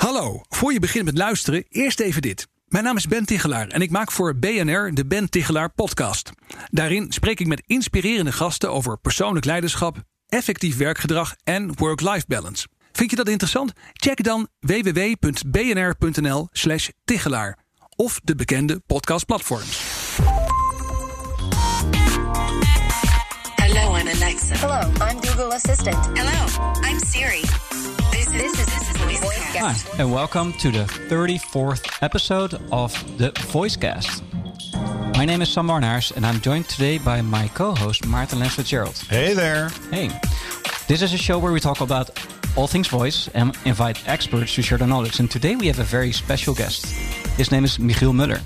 Hallo, voor je begint met luisteren, eerst even dit. Mijn naam is Ben Tichelaar en ik maak voor BNR de Ben Tichelaar podcast. Daarin spreek ik met inspirerende gasten over persoonlijk leiderschap, effectief werkgedrag en work-life balance. Vind je dat interessant? Check dan www.bnr.nl/slash Tichelaar of de bekende podcastplatforms. Hello, I'm Alexa. Hello, I'm Google Assistant. Hello, I'm Siri. This is, VoiceCast. VoiceCast. Hi, and welcome to the 34th episode of the Voicecast. My name is Sam Warnaars, and I'm joined today by my co-host Maarten Lens Fitzgerald. Hey there. Hey, this is a show where we talk about all things voice and invite experts to share their knowledge. And today we have a very special guest. His name is Michiel Muller.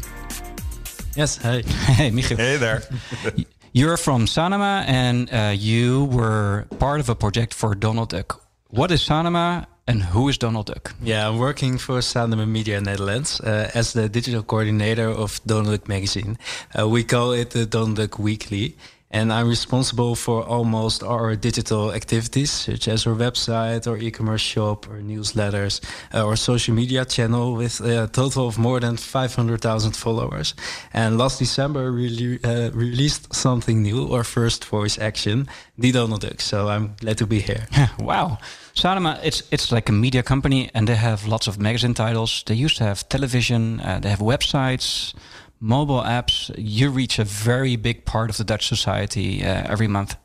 Yes, hey. Hey, Michiel. Hey there. You're from Sanoma, and uh, you were part of a project for Donald Duck. What is Sanoma, and who is Donald Duck? Yeah, I'm working for Sanoma Media Netherlands uh, as the digital coordinator of Donald Duck magazine. Uh, we call it the Donald Duck Weekly. And I'm responsible for almost our digital activities, such as our website, our e-commerce shop, our newsletters, uh, our social media channel with a total of more than 500,000 followers. And last December, we uh, released something new, our first voice action, the Donald Duck. So I'm glad to be here. wow. Sanoma, it's it's like a media company, and they have lots of magazine titles. They used to have television. Uh, they have websites, mobile apps. You reach a very big part of the Dutch society uh, every month.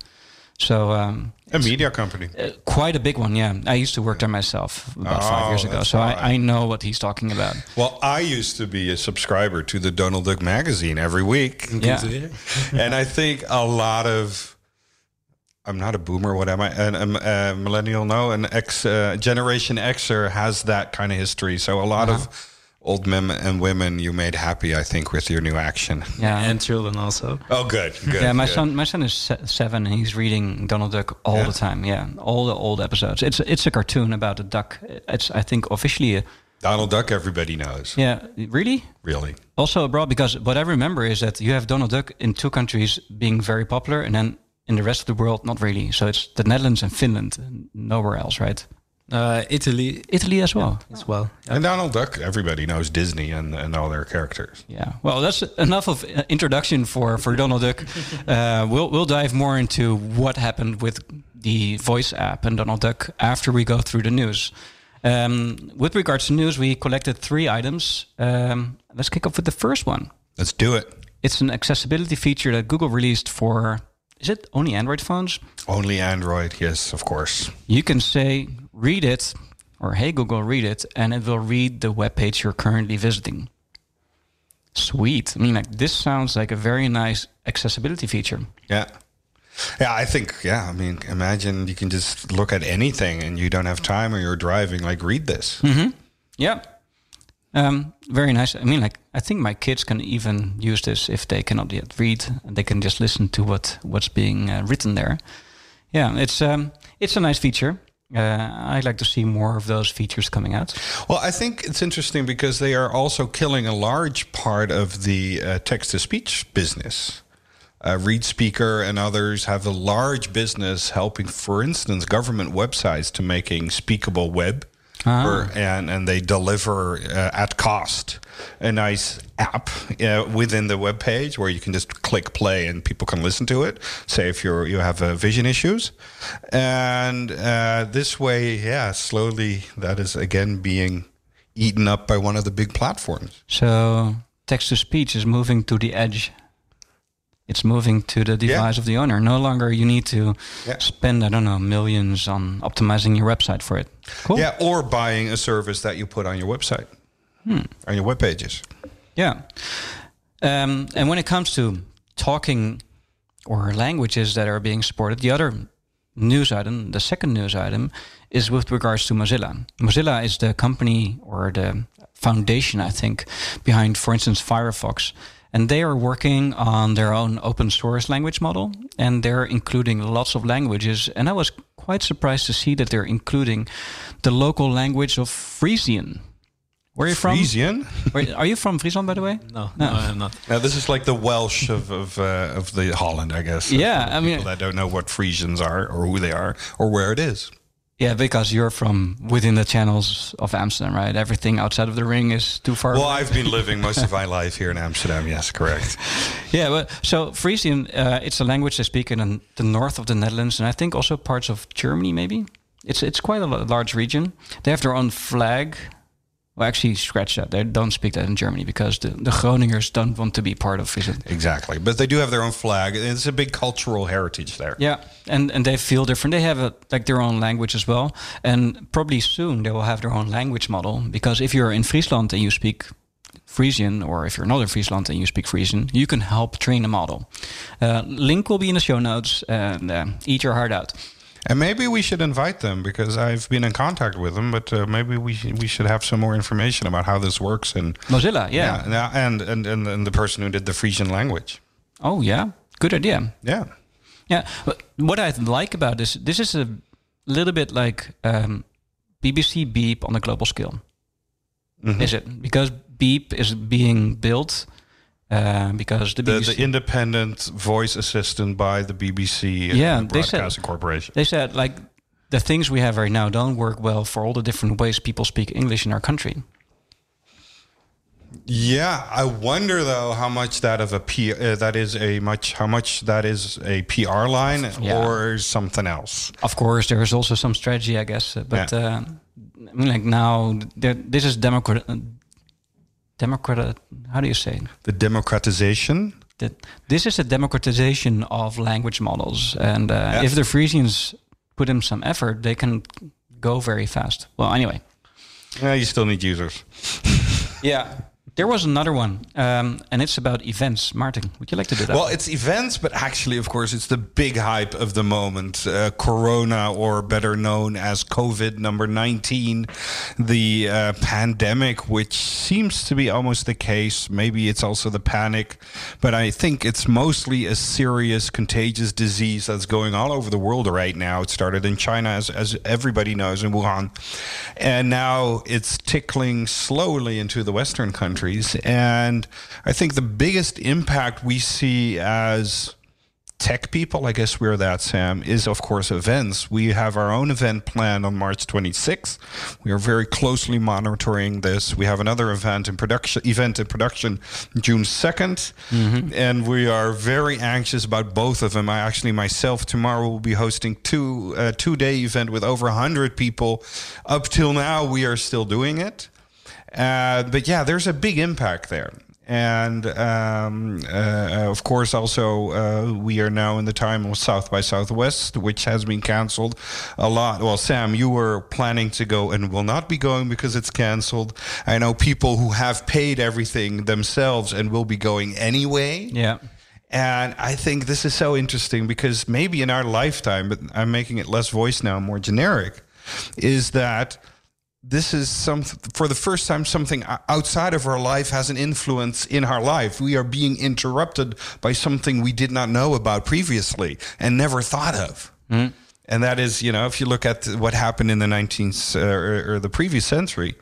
So um, A media company. uh, quite a big one. Yeah, I used to work there myself about five Oh, years ago, so. I, I know what he's talking about. Well, I used to be a subscriber to the Donald Duck magazine every week. Yeah. and I think a lot of I'm not a boomer. What am I? Um, a millennial? No, an X uh, Generation Xer has that kind of history. So a lot Uh-huh. of old men and women you made happy, I think, with your new action. Yeah, And children also. Oh, good, good. yeah. My good. son, my son is se- seven, and he's reading Donald Duck all Yeah. the time. Yeah, all the old episodes. It's it's a cartoon about a duck. It's I think officially a Donald Duck. Everybody knows. yeah. Really? Really. Also abroad, because what I remember is that you have Donald Duck in two countries being very popular, and then in the rest of the world, not really. So it's the Netherlands and Finland, and nowhere else, right? Uh, Italy Italy as well. as well. And Donald Duck. Everybody knows Disney and, and all their characters. Yeah. Well, that's enough of introduction for for Donald Duck. Uh, we'll we'll dive more into what happened with the voice app and Donald Duck after we go through the news. Um, with regards to news, we collected three items. Um, let's kick off with the first one. Let's do it. It's an accessibility feature that Google released for. Is it only Android phones? Only Android. Yes, of course. You can say, read it, or hey Google, read it, and it will read the web page you're currently visiting. Sweet. I mean, like this sounds like a very nice accessibility feature. Yeah. Yeah, I think, yeah, I mean, imagine you can just look at anything and you don't have time or you're driving, like, read this. Mm-hmm. Yeah. Um, very nice. I mean, like I think my kids can even use this if they cannot yet read, and they can just listen to what what's being uh, written there. Yeah, it's um, it's a nice feature. Uh, I'd like to see more of those features coming out. Well, I think it's interesting because they are also killing a large part of the uh, text to speech business. Uh, Speaker and others have a large business helping, for instance, government websites to making speakable web. Or, and, and they deliver uh, at cost a nice app uh, within the web page where you can just click play and people can listen to it. Say if you're you have uh, vision issues, and uh, this way, yeah, slowly that is again being eaten up by one of the big platforms. So text to speech is moving to the edge. It's moving to the device of the owner. No longer you need to Yeah. spend I don't know millions on optimizing your website for it. Cool. Yeah, or buying a service that you put on your website, on your web pages. Yeah. Um, and when it comes to talking or languages that are being supported, the other news item, the second news item, is with regards to Mozilla. Mozilla is the company or the foundation, I think, behind, for instance, Firefox. And they are working on their own open source language model, and they're including lots of languages. And I was quite surprised to see that they're including the local language of Frisian. Where are you from? Frisian? Wait, Are you from Friesland, by the way? No, no, I'm not. Now, this is like the Welsh of of, uh, of the Holland, I guess. Yeah, For I mean- people that don't know what Frisians are or who they are or where it is. Yeah, because you're from within the channels of Amsterdam, right? Everything outside of the ring is too far. Well, away. I've been living most of my life here in Amsterdam. Yes, correct. Yeah, but so Frisian, uh, it's a language they speak in the north of the Netherlands, and I think also parts of Germany. Maybe it's it's quite a large region. They have their own flag. Well, actually, scratch that. They don't speak that in Germany because the, the Groningers don't want to be part of Friesland. Exactly. But they do have their own flag. It's a big cultural heritage there. Yeah, and and they feel different. They have a, like their own language as well, and probably soon they will have their own language model. Because if you're in Friesland and you speak Frisian, or if you're not in Friesland and you speak Frisian, you can help train a model. Uh, link will be in the show notes, and uh, eat your heart out. And maybe we should invite them because I've been in contact with them. But uh, maybe we sh- we should have some more information about how this works and Mozilla, yeah. yeah, and, and and and the person who did the Frisian language. Oh yeah, good idea. Yeah. Yeah, what I like about this, this is a little bit like um, BBC Beeb on a global scale. Mhm. Is it because Beeb is being built uh, because the The, BBC the independent voice assistant by the BBC and Yeah, the they said- Corporation. they said like the things we have right now don't work well for all the different ways people speak English in our country. Yeah, I wonder though how much that of a P uh, that is a much how much that is a PR line Yeah. or something else. Of course, there is also some strategy, I guess, but Yeah. uh, I mean, like now, there- this is democrat. Democrat. How do you say? it? The democratization. that this is a democratization of language models, and uh, Yeah. if the Frisians put in some effort, they can go very fast. Well, anyway, Yeah, you still need users. yeah. There was another one, um, and it's about events. Maarten, would you like to do that? Well, it's events, but actually, of course, it's the big hype of the moment. Uh, Corona, or better known as COVID number 19, the uh, pandemic, which seems to be almost the case. Maybe it's also the panic, but I think it's mostly a serious contagious disease that's going all over the world right now. It started in China, as, as everybody knows, in Wuhan. And now it's tickling slowly into the Western countries. And I think the biggest impact we see as tech people, I guess we're that, Sam, is of course events. We have our own event planned on March 26th. We are very closely monitoring this. We have another event in production, event in production June 2nd, and we are very anxious about both of them. I actually myself tomorrow will be hosting two uh, two day event with over 100 people. Up till now, we are still doing it. Uh, but yeah, there's a big impact there. And um, uh, of course, also, uh, we are now in the time of South by Southwest, which has been canceled a lot. Well, Sam, you were planning to go and will not be going because it's canceled. I know people who have paid everything themselves and will be going anyway. yeah, And I think this is so interesting because maybe in our lifetime, but I'm making it less voice now, more generic, is that this is some for the first time something outside of our life has an influence in our life. We are being interrupted by something we did not know about previously and never thought of. And that is, you know, if you look at what happened in the 19th uh, or, or the previous century,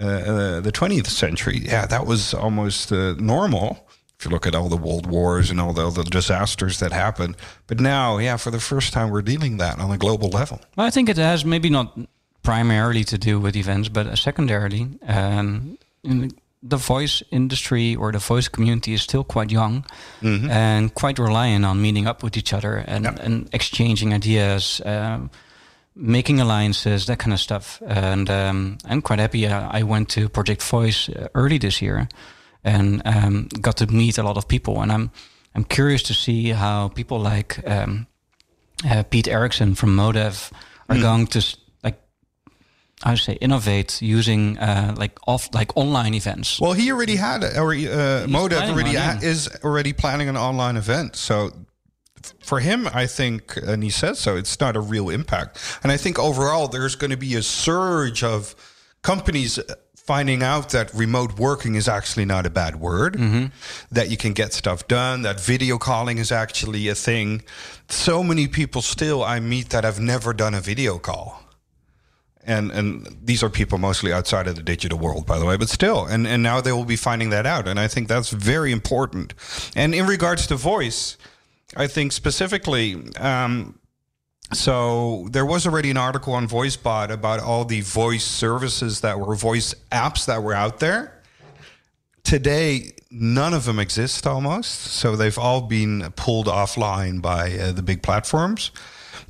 uh, uh, the 20th century, yeah, that was almost uh, normal. If you look at all the world wars and all the, all the disasters that happened, but now, yeah, for the first time, we're dealing that on a global level. well, I think it has maybe not primarily to do with events, but uh, secondarily, um, in the voice industry or the voice community is still quite young and quite reliant on meeting up with each other and, Yeah. and exchanging ideas. Um, making alliances, that kind of stuff. And um, I'm quite happy. Uh, I went to Project Voice uh, early this year and um, got to meet a lot of people. And I'm I'm curious to see how people like um, uh, Pete Erickson from Modev are going to I say innovate using uh, like off like online events. Well, he already had, or uh, Modev already ha- yeah. is already planning an online event. So f- for him, I think, and he says so, it's not a real impact. And I think overall, there's going to be a surge of companies finding out that remote working is actually not a bad word, that you can get stuff done, that video calling is actually a thing. So many people still I meet that have never done a video call and and these are people mostly outside of the digital world by the way but still and and now they will be finding that out and i think that's very important and in regards to voice i think specifically um, So there was already an article on VoiceBot about all the voice services that were voice apps that were out there. Today, none of them exist almost. So they've all been pulled offline by uh, the big platforms,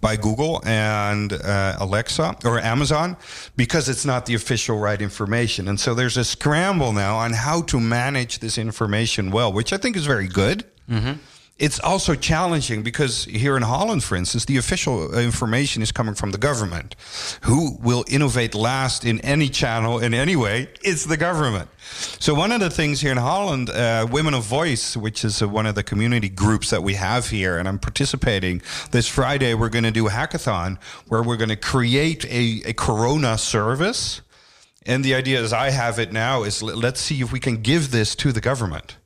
by Google and uh, Alexa or Amazon, because it's not the official right information. And so there's a scramble now on how to manage this information well, which I think is very good. It's also challenging because here in Holland, for instance, the official information is coming from the government. Who will innovate last in any channel in any way? It's the government. So one of the things here in Holland, uh, Women of Voice, which is uh, one of the community groups that we have here, and I'm participating this Friday. We're going to do a hackathon where we're going to create a, a Corona service. And the idea, as I have it now, is let's see if we can give this to the government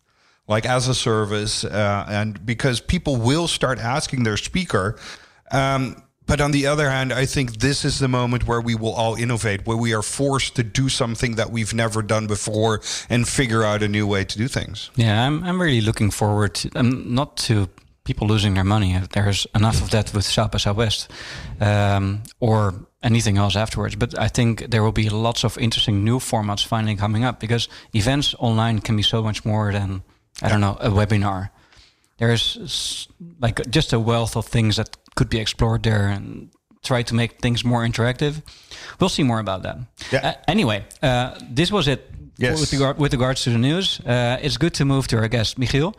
like as a service, uh, and because people will start asking their speaker. Um, but on the other hand, I think this is the moment where we will all innovate, where we are forced to do something that we've never done before and figure out a new way to do things. Yeah, I'm, I'm really looking forward to, um, not to people losing their money. There's enough of that with South by Southwest um, or anything else afterwards. But I think there will be lots of interesting new formats finally coming up because events online can be so much more than, I don't know, a webinar. There's like just a wealth of things that could be explored there and try to make things more interactive. We'll see more about that. Yeah. Uh, anyway, uh, this was it Yes. with, regard, with regards to the news. Uh, it's good to move to our guest, Michiel.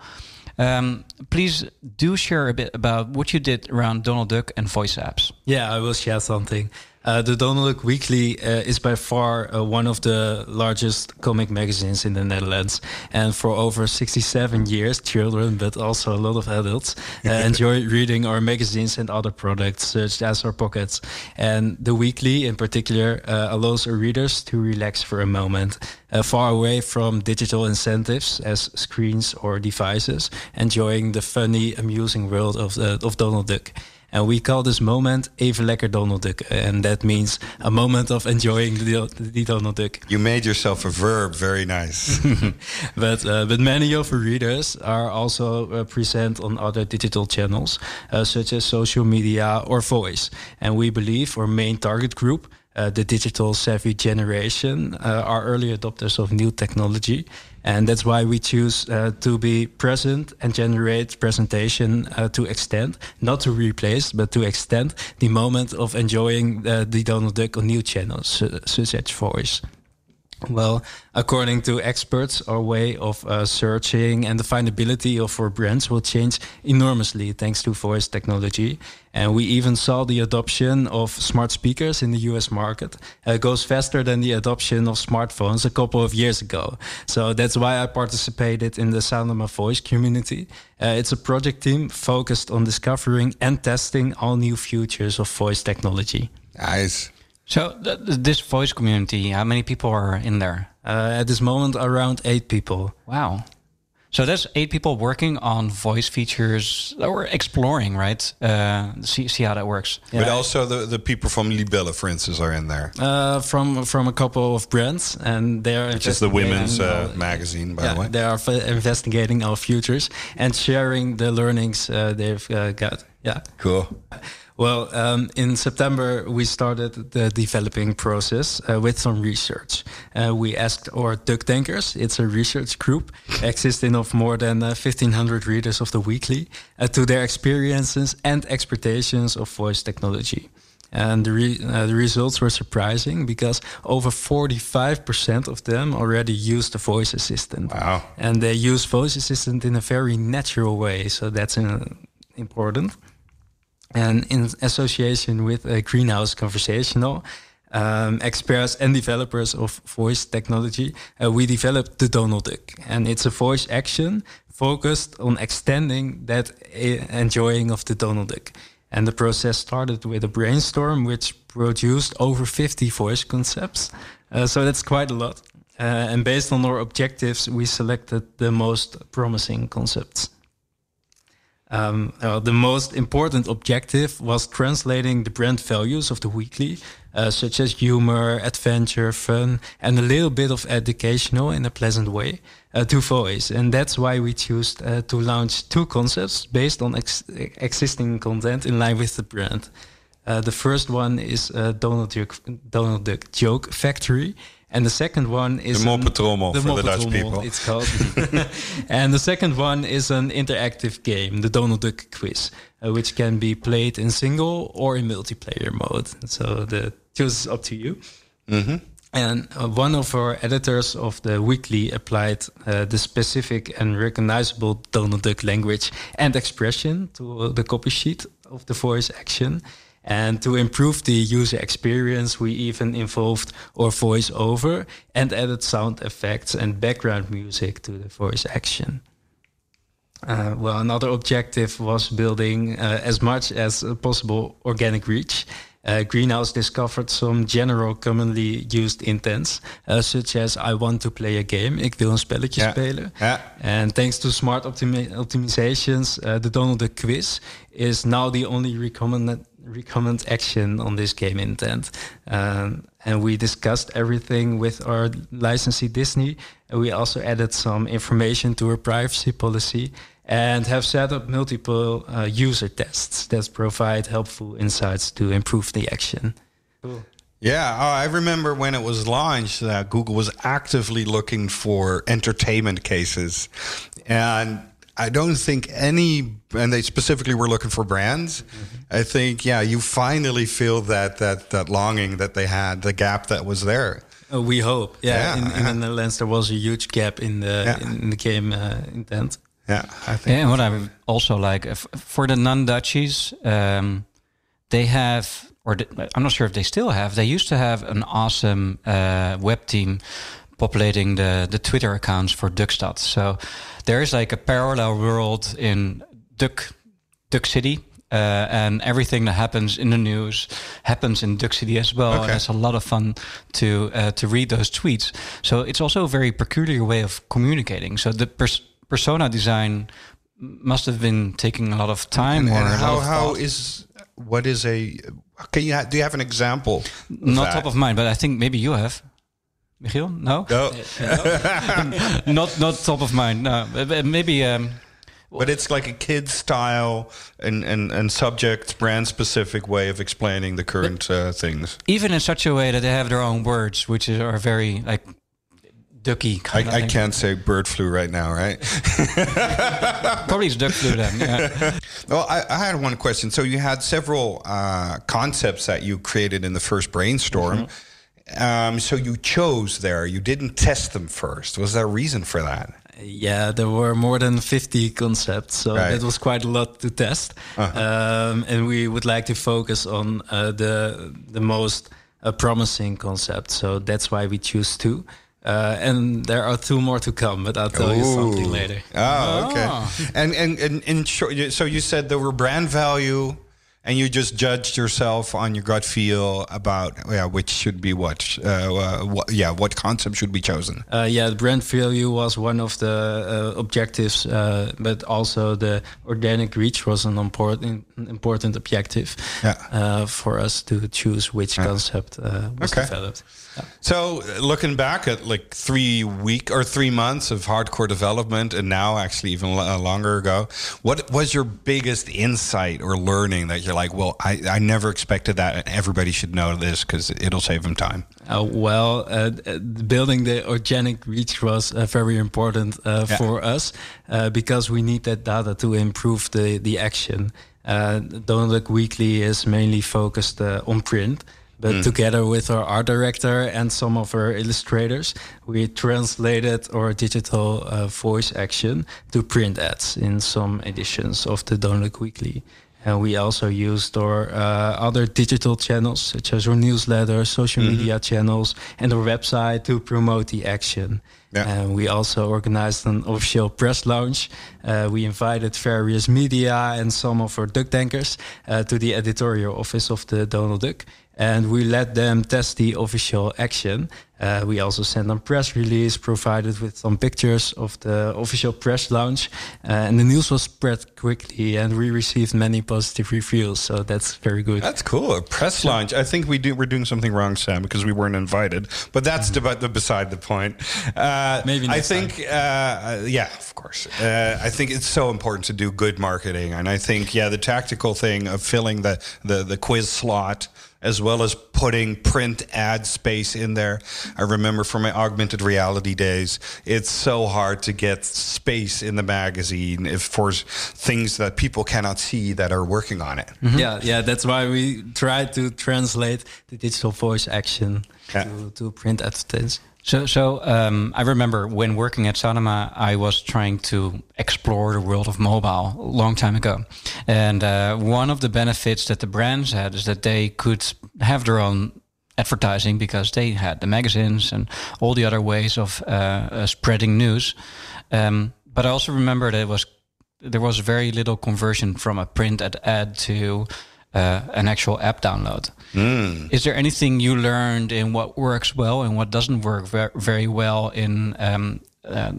Um, please do share a bit about what you did around Donald Duck and voice apps. Yeah, I will share something. Uh, the Donald Duck Weekly uh, is by far uh, one of the largest comic magazines in the Netherlands. And for over 67 years, children, but also a lot of adults, uh, enjoy reading our magazines and other products, such as our pockets. And the Weekly, in particular, uh, allows our readers to relax for a moment, uh, far away from digital incentives as screens or devices, enjoying the funny, amusing world of, of Donald Duck. And we call this moment even lekker Donald Duck. And that means a moment of enjoying the, the Donald Duck. You made yourself a verb. Very nice. But, uh, but many of our readers are also uh, present on other digital channels, uh, such as social media or voice. And we believe our main target group, uh, the digital savvy generation, uh, are early adopters of new technology. And that's why we choose uh, to be present and generate presentation uh, to extend, not to replace, but to extend the moment of enjoying uh, the Donald Duck on new channels, uh, such as voice. Well, according to experts, our way of uh, searching and the findability of our brands will change enormously thanks to voice technology. And we even saw the adoption of smart speakers in the US market uh, goes faster than the adoption of smartphones a couple of years ago. So that's why I participated in the Sound of My Voice community. Uh, it's a project team focused on discovering and testing all new futures of voice technology. nice. So th- th- this voice community, how many people are in there? Uh, at this moment, around eight people. Wow. So that's eight people working on voice features or exploring, right? Uh, see, see how that works. But also the, the people from Libelle, for instance, are in there. Uh, from from a couple of brands, and they're Which is the women's investigating uh, magazine, by yeah, the way. they are f- investigating our futures and sharing the learnings uh, they've uh, got. Yeah. Cool. Well, um, in September, we started the developing process uh, with some research. Uh, we asked our Duck Tankers, it's a research group existing of more than uh, 1,500 readers of the weekly, uh, to their experiences and expectations of voice technology. And the, re- uh, the results were surprising because over 45% of them already use the voice assistant. Wow. And they use voice assistant in a very natural way. So that's uh, important. And in association with a Greenhouse Conversational, um, experts and developers of voice technology, uh, we developed the Donald Duck. And it's a voice action focused on extending that uh, enjoying of the Donald Duck. And the process started with a brainstorm which produced over 50 voice concepts. Uh, so that's quite a lot. Uh, and based on our objectives, we selected the most promising concepts. Um, uh, the most important objective was translating the brand values of the weekly, uh, such as humor, adventure, fun, and a little bit of educational in a pleasant way, uh, to voice. And that's why we chose uh, to launch two concepts based on ex- existing content in line with the brand. Uh, the first one is uh, Donald Duck Donald Duck Joke Factory. And the second one is De an- moppetrommel for the Dutch people. It's called. and the second one is an interactive game, the Donald Duck Quiz, uh, which can be played in single or in multiplayer mode. So the choice is up to you. And uh, one of our editors of the weekly applied uh, the specific and recognizable Donald Duck language and expression to the copy sheet of the voice action. And to improve the user experience, we even involved our voice over and added sound effects and background music to the voice action. Uh, well, another objective was building uh, as much as possible organic reach. Uh, Greenhouse discovered some general commonly used intents, uh, such as I want to play a game, ik wil een spelletje Ja. spelen. Ja. And thanks to smart optimi- optimizations, uh, the Donald Duck quiz is now the only recommended recommend action on this game intent. Um, and we discussed everything with our licensee Disney. And we also added some information to our privacy policy and have set up multiple uh, user tests that provide helpful insights to improve the action. Yeah, oh, I remember when it was launched that Google was actively looking for entertainment cases. And I don't think any, and they specifically were looking for brands. I think, yeah, you finally feel that, that, that longing that they had, the gap that was there. Uh, we hope. Yeah, Yeah, in, in yeah. the Netherlands there was a huge gap in the Yeah. in the game uh, intent. Yeah, I think. Yeah, and what I also like uh, for the non-Dutchies, um, they have, or the, I'm not sure if they still have. They used to have an awesome uh, web team populating the the Twitter accounts for Duckstad. So there is like a parallel world in Duck Duck City. Uh, and everything that happens in the news happens in Duck City as well. Okay. And it's a lot of fun to uh, to read those tweets. So it's also a very peculiar way of communicating. So the pers- persona design must have been taking a lot of time And, or and a lot how, of how thought. is, what is a, can you, ha- do you have an example? not that? top of mind, but I think maybe you have. Michiel? No? No, not not top of mind. No. But- but Maybe um, but it's like a kid style and, and, and subject brand specific way of explaining the current uh, things. even in such a way that they have their own words, which is, are very like ducky I, kind of I can't say bird flu right now, right? Probably it's duck flu then. Yeah. well, I, I had one question. So you had several uh, concepts that you created in the first brainstorm. Um, so you chose there. You didn't test them first. Was there a reason for that? Yeah, there were more than 50 concepts, so Right. that was quite a lot to test. Um, and we would like to focus on uh, the the most uh, promising concept. so that's why we choose two. Uh, and there are two more to come, but I'll tell you something later. Oh, okay. And and and in short, so you said there were brand value, and you just judged yourself on your gut feel about yeah, which should be what, uh, uh, what yeah, what concept should be chosen. Uh, yeah, the brand value was one of the uh, objectives, uh, but also the organic reach was an important important objective Yeah. uh, for us to choose which concept uh, was Okay. developed. So looking back at like three week or three months of hardcore development, and now actually even lo- longer ago, what was your biggest insight or learning that you're like, well, I, I never expected that, and everybody should know this because it'll save them time. Uh, well, uh, uh, building the organic reach was uh, very important uh, Yeah. for us uh, because we need that data to improve the the action. Uh, Donald Duck Weekly is mainly focused uh, on print. But together with our art director and some of our illustrators, we translated our digital uh, voice action to print ads in some editions of the Donald Duck Weekly. And we also used our uh, other digital channels, such as our newsletter, social media channels, and our website to promote the action. Yeah. And we also organized an official press launch. Uh, we invited various media and some of our duck tankers uh, to the editorial office of the Donald Duck. And we let them test the official action. Uh, we also sent them press release, provided with some pictures of the official press launch, uh, and the news was spread quickly, and we received many positive reviews. So that's very good. That's cool. A press launch. I think we do. We're doing something wrong, Sam, because we weren't invited. But that's Mm-hmm. about the beside the point. Uh, Maybe I think. Uh, uh, yeah, of course. Uh, I think it's so important to do good marketing, and I think yeah, the tactical thing of filling the the, the quiz slot as well as putting print ad space in there. I remember from my augmented reality days, it's so hard to get space in the magazine if for things that people cannot see that are working on it. Mm-hmm. Yeah, yeah, that's why we try to translate the digital voice action Yeah. to, to print advertising. So, so um, I remember when working at Sanoma, I was trying to explore the world of mobile a long time ago. And uh, one of the benefits that the brands had is that they could have their own advertising because they had the magazines and all the other ways of uh, uh, spreading news. Um, but I also remember that it was there was very little conversion from a print ad, ad to uh, an actual app download. Is there anything you learned in what works well and what doesn't work ver- very well in um, uh,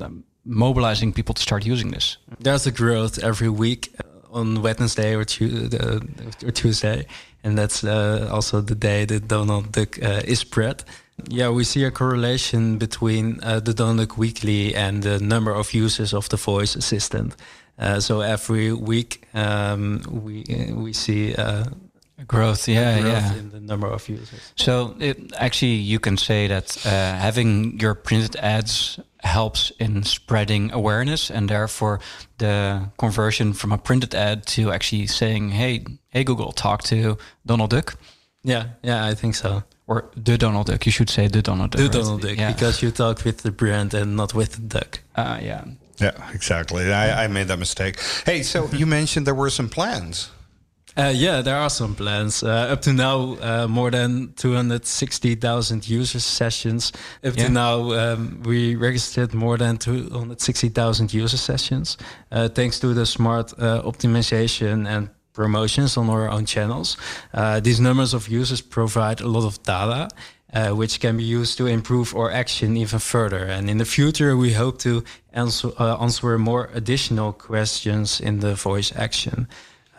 mobilizing people to start using this? There's a growth every week uh, on Wednesday or, Tu- uh, or Tuesday, and that's uh, also the day that Donald Duck uh, is spread. Yeah, we see a correlation between uh, the Donald Duck Weekly and the number of users of the voice assistant. Uh, so every week um, we uh, we see uh, Growth, yeah, growth yeah. in the number of users. So it, actually, you can say that uh, having your printed ads helps in spreading awareness, and therefore the conversion from a printed ad to actually saying, "Hey, hey Google, talk to Donald Duck," Yeah, yeah, I think so. or the Donald Duck. You should say the Donald Duck. Do right? Donald Duck Yeah. because you talk with the brand and not with the duck. uh, yeah. Yeah, exactly. I, I made that mistake. Hey, so you mentioned there were some plans. Uh, yeah, there are some plans. Uh, up to now, uh, more than 260,000 user sessions. Up Yeah. to now, um, we registered more than 260,000 user sessions, uh, thanks to the smart uh, optimization and promotions on our own channels. Uh, these numbers of users provide a lot of data. Uh, which can be used to improve our action even further. And in the future, we hope to answer, uh, answer more additional questions in the voice action.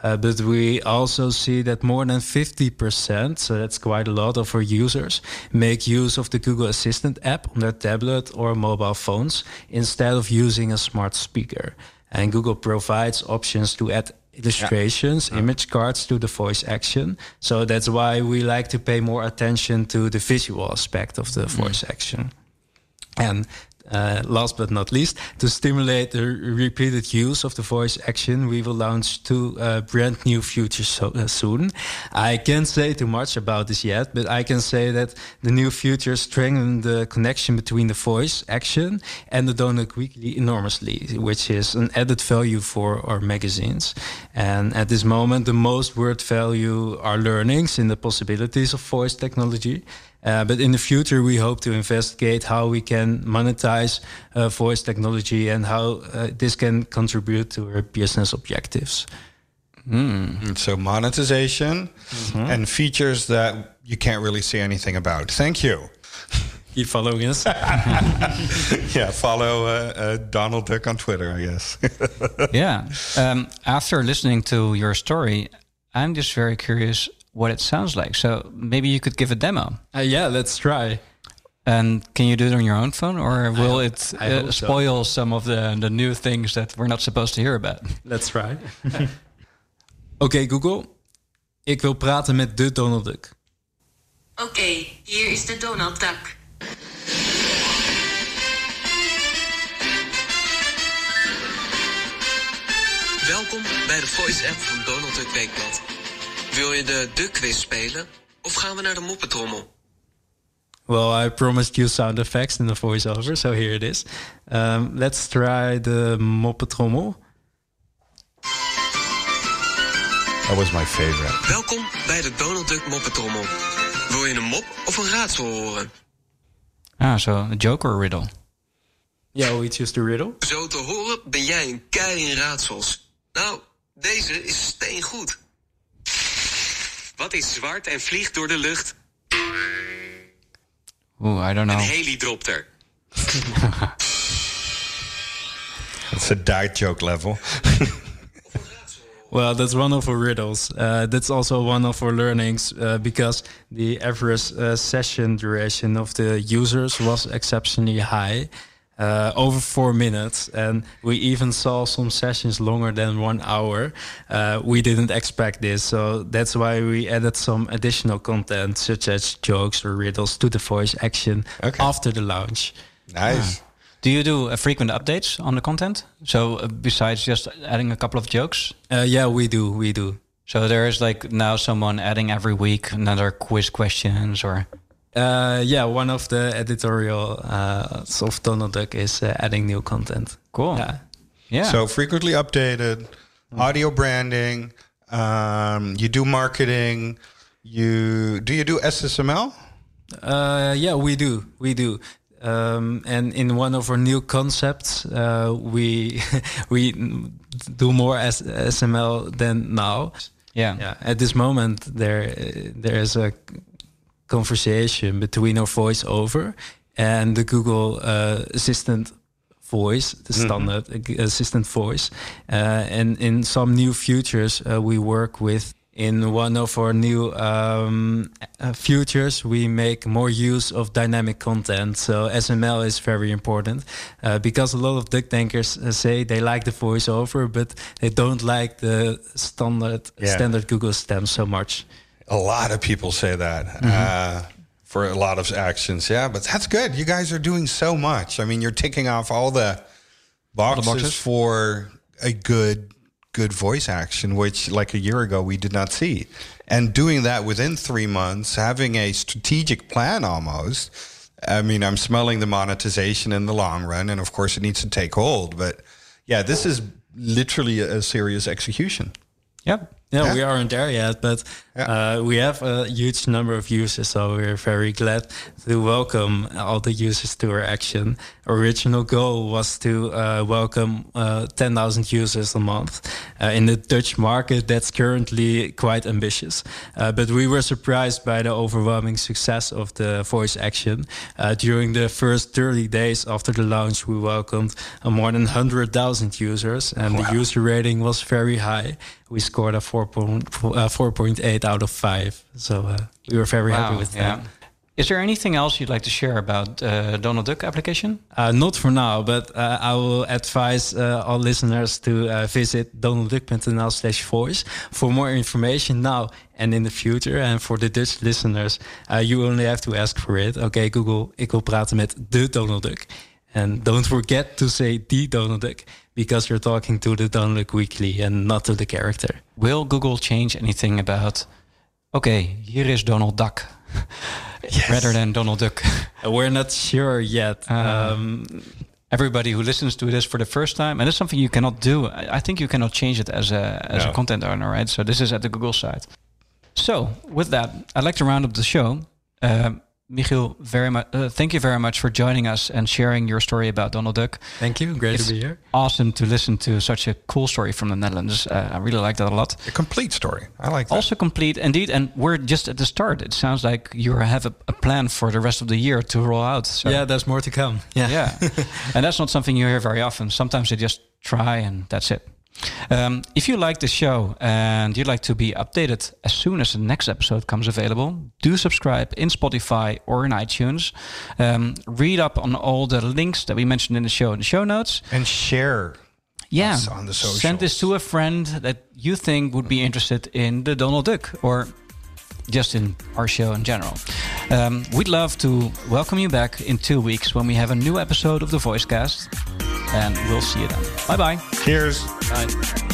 Uh, but we also see that more than 50%, so that's quite a lot of our users, make use of the Google Assistant app on their tablet or mobile phones instead of using a smart speaker. And Google provides options to add illustrations, image cards to the voice action. So that's why we like to pay more attention to the visual aspect of the mm. voice action. And uh, last but not least, to stimulate the repeated use of the voice action, we will launch two uh, brand new features so, uh, soon. I can't say too much about this yet, but I can say that the new features strengthen the connection between the voice action and the Donald Duck Weekly enormously, which is an added value for our magazines. And at this moment, the most word value are learnings in the possibilities of voice technology. Uh, but in the future, we hope to investigate how we can monetize uh, voice technology and how uh, this can contribute to our business objectives. And so monetization and features that you can't really see anything about. Thank you. Keep following us. Yeah, follow uh, uh, Donald Duck on Twitter, I guess. yeah. Um, after listening to your story, I'm just very curious what it sounds like. So maybe you could give a demo. Uh, yeah, let's try. And can you do it on your own phone, or will hope- it I uh, so. spoil some of the the new things that we're not supposed to hear about? Let's try. Oké, Google. Ik wil praten met de Donald Duck. Oké, hier is de Donald Duck. Welkom bij de Voice app van Donald Duck Weekblad. Wil je de Duck quiz spelen? Of gaan we naar de moppetrommel? Well, I promised you sound effects in the voiceover, so here it is. Um, let's try the moppetrommel. That was my favorite. Welkom bij de Donald Duck moppetrommel. Wil je een mop of een raadsel horen? Ah, so a joke or a riddle? Yeah, we choose the riddle. Zo te horen ben jij een kei in raadsels. Nou, deze is steengoed. Wat is zwart en vliegt door de lucht? Oeh, I don't know. Een helikopter. It's a dirt joke level. Well, that's one of our riddles. Uh, that's also one of our learnings uh, because the average uh, session duration of the users was exceptionally high, uh, over four minutes, and we even saw some sessions longer than one hour. Uh, we didn't expect this, so that's why we added some additional content, such as jokes or riddles, to the voice action Okay. after the launch. Nice. Do you do uh, frequent updates on the content? So uh, besides just adding a couple of jokes, Uh, yeah, we do, we do. so there is like now someone adding every week another quiz questions or Uh, yeah, one of the editorial uh, of Donald Duck is uh, adding new content. cool. Yeah. Yeah. So frequently updated, audio branding. Um, you do marketing. You do you do SSML? Uh, yeah, we do, we do. Um, and in one of our new concepts, uh, we we do more SSML than now. yeah. Yeah, at this moment there there is a conversation between our voiceover and the Google uh, Assistant voice, the standard uh, assistant voice. Uh, and in some new features, uh, we work with. In one of our new um, uh, features, we make more use of dynamic content. So SSML is very important uh, because a lot of duck tankers uh, say they like the voiceover, but they don't like the standard Yeah. standard Google stem so much. A lot of people say that uh, for a lot of actions. Yeah, but that's good. You guys are doing so much. I mean, you're ticking off all the boxes, boxes. for a good good voice action, which like a year ago we did not see. And doing that within three months, having a strategic plan almost. I mean, I'm smelling the monetization in the long run, and of course, it needs to take hold. But yeah, this is literally a, a serious execution. Yep. Yeah, Yeah. we aren't there yet, but Yeah. uh, we have a huge number of users, so we're very glad to welcome all the users to our action. Original goal was to uh, welcome uh, 10,000 users a month. Uh, in the Dutch market, that's currently quite ambitious, uh, but we were surprised by the overwhelming success of the voice action. Uh, during the first 30 days after the launch, we welcomed uh, more than 100,000 users, and the user rating was very high. We scored a 4.8 uh, 4.8 out of 5. So uh, we were very happy with yeah. that. Is there anything else you'd like to share about uh, Donald Duck application? Uh, not for now, but uh, I will advise uh, all listeners to uh, visit donaldduck.nl slash voice for more information now and in the future. And for the Dutch listeners, uh, you only have to ask for it. Okay, Google, ik wil praten met de Donald Duck. And don't forget to say the Donald Duck because you're talking to the Donald Duck Weekly and not to the character. Will Google change anything about? Okay, here is Donald Duck, rather than Donald Duck. Uh, We're not sure yet. Uh, um, Everybody who listens to this for the first time, and it's something you cannot do. I think you cannot change it as a as a content owner, right? So this is at the Google side. So with that, I'd like to round up the show. Uh, Michiel, very much. Uh, thank you very much for joining us and sharing your story about Donald Duck. thank you. Great It's to be here. awesome to listen to such a cool story from the Netherlands. Uh, I really like that a lot. A complete story. I like that. Also complete, indeed, and we're just at the start. It sounds like you have a, a plan for the rest of the year to roll out. So, Yeah, there's more to come. Yeah. yeah, and that's not something you hear very often. Sometimes they just try and that's it. Um, if you like the show and you'd like to be updated as soon as the next episode comes available, do subscribe in Spotify or in iTunes. Um, read up on all the links that we mentioned in the show in the show notes. and share Yeah, on the send this to a friend that you think would be interested in the Donald Duck or just in our show in general. Um, we'd love to welcome you back in two weeks when we have a new episode of the Voicecast, and we'll see you then. Bye bye. Cheers. Bye.